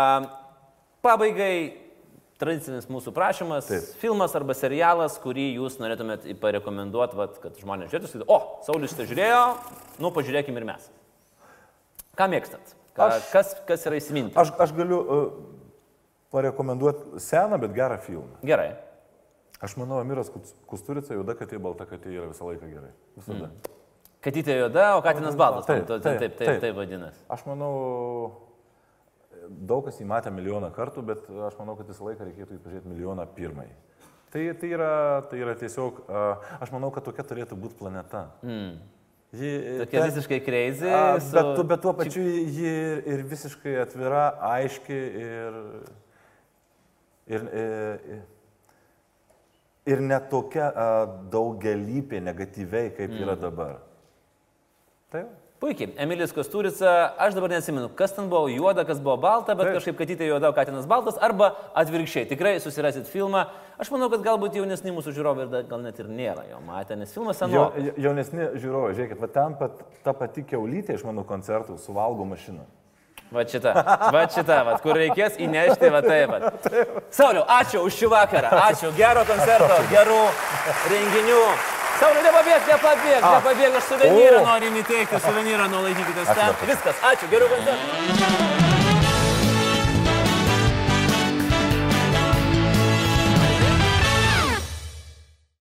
pabaigai, tradicinis mūsų prašymas, Taip. filmas arba serialas, kurį jūs norėtumėt parekomenduoti, vat, kad žmonės žiūrėtų, sakytų, o, Saulis šitą žiūrėjo, nu pažiūrėkime ir mes. Ką mėgstat? Ką, Aš- kas, kas yra įsiminti? Aš, aš galiu uh, parekomenduoti seną, bet gerą filmą. Gerai. Aš manau, Amiras Kus- Kusturica, juoda katė, balta katė yra visą laiką gerai. Visada. Mm. Katytė juoda, o katinas baltas. Taip, taip, taip, taip, taip. taip vadinasi. Aš manau, daug kas jį matė milijoną kartų, bet aš manau, kad visą laiką reikėtų jį pažiūrėti milijoną pirmąjį. Tai, tai, yra, tai yra tiesiog, aš manau, kad tokia turėtų būti planeta. Mm. Ji, Tokia visiškai crazy. A, su- bet, bet tuo pačiu ji ir, ir visiškai atvira, aiški ir, ir, ir, ir netokia daugelypė negatyviai, kaip mm. yra dabar. Tai va. Puikiai. Emilis Kosturica, aš dabar nesimenu, kas ten buvo juoda, kas buvo balta, bet Taip. kažkaip katytė juoda, katinas baltas, arba atvirkščiai. Tikrai susirasit filmą. Aš manau, kad galbūt jaunesni mūsų žiūrovai gal net ir nėra jo matę, nes filmas Jo, senokas. jaunesni žiūrovai, žiūrėkit, va ten pat, ta pati keulytė iš mano koncertų suvalgo mašiną. Va šita, va šita, va, kur reikės įnešti, va taip. Va. Sauliau, ačiū už šį vakarą, ačiū, gero koncerto, gerų renginių. Sauliau, nepabėg, nepabėg, nepabėg, aš suvenyrą noriu įteikti, suvenyrą nulaikykite. Viskas, ačiū, gerų koncertų.